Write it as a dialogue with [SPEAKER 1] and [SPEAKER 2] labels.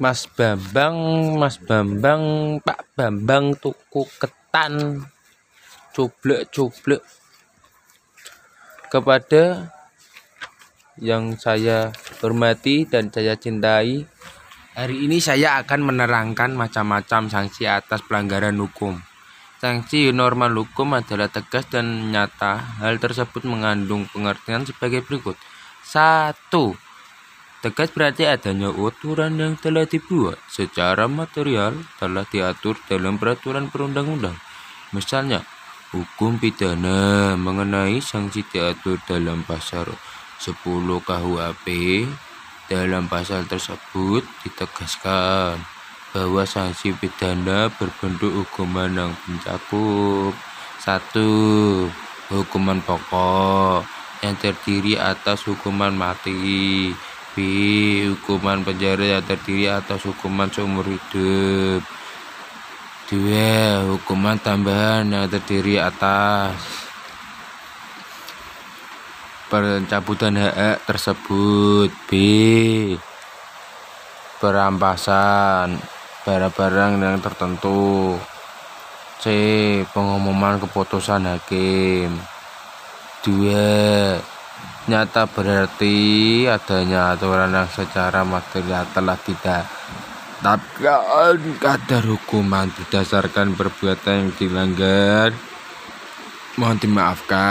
[SPEAKER 1] Mas Bambang, Mas Bambang, Pak Bambang tuku ketan cublek-cublek kepada yang saya hormati dan saya cintai. Hari ini saya akan menerangkan macam-macam sanksi atas pelanggaran hukum. Sanksi normal hukum adalah tegas dan nyata. Hal tersebut mengandung pengertian sebagai berikut. Satu, Tegas berarti adanya aturan yang telah dibuat secara material telah diatur dalam peraturan perundang-undang. Misalnya, hukum pidana mengenai sanksi diatur dalam pasal 10 KUHP. Dalam pasal tersebut ditegaskan bahwa sanksi pidana berbentuk hukuman yang mencakup satu hukuman pokok yang terdiri atas hukuman mati B. Hukuman penjara yang terdiri atas hukuman seumur hidup 2. Hukuman tambahan yang terdiri atas pencabutan hak tersebut B. Perampasan barang-barang yang tertentu C. Pengumuman keputusan hakim 2 nyata berarti adanya aturan yang secara material telah tidak tetapkan kadar hukuman berdasarkan perbuatan yang dilanggar. Mohon dimaafkan